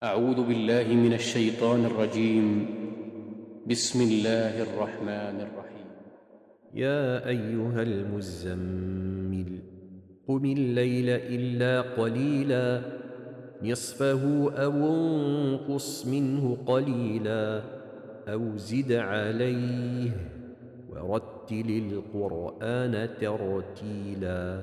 أعوذ بالله من الشيطان الرجيم. بسم الله الرحمن الرحيم. يا أيها المزمل قم الليل إلا قليلا نصفه أو انقص منه قليلا أو زد عليه ورتل القرآن ترتيلا.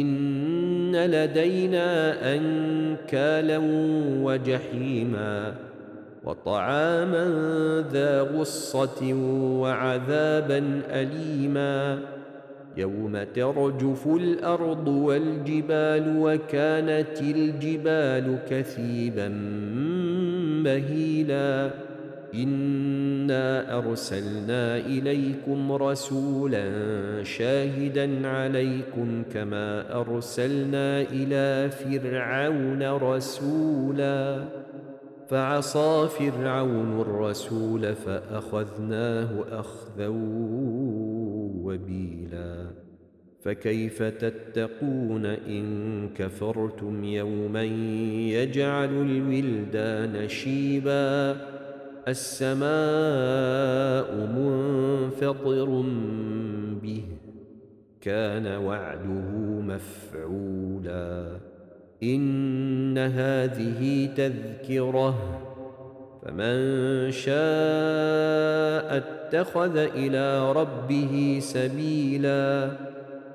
إن لدينا أنكالا وجحيما وطعاما ذا غصة وعذابا أليما يوم ترجف الأرض والجبال وكانت الجبال كثيبا مهيلا إنا أرسلنا إليكم رسولا شاهدا عليكم كما أرسلنا إلى فرعون رسولا فعصى فرعون الرسول فأخذناه أخذا وبيلا فكيف تتقون إن كفرتم يوما يجعل الولدان شيبا السماء منفطر به كان وعده مفعولا. إن هذه تذكرة فمن شاء اتخذ إلى ربه سبيلاً.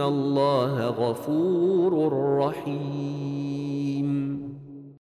الله غفور رحيم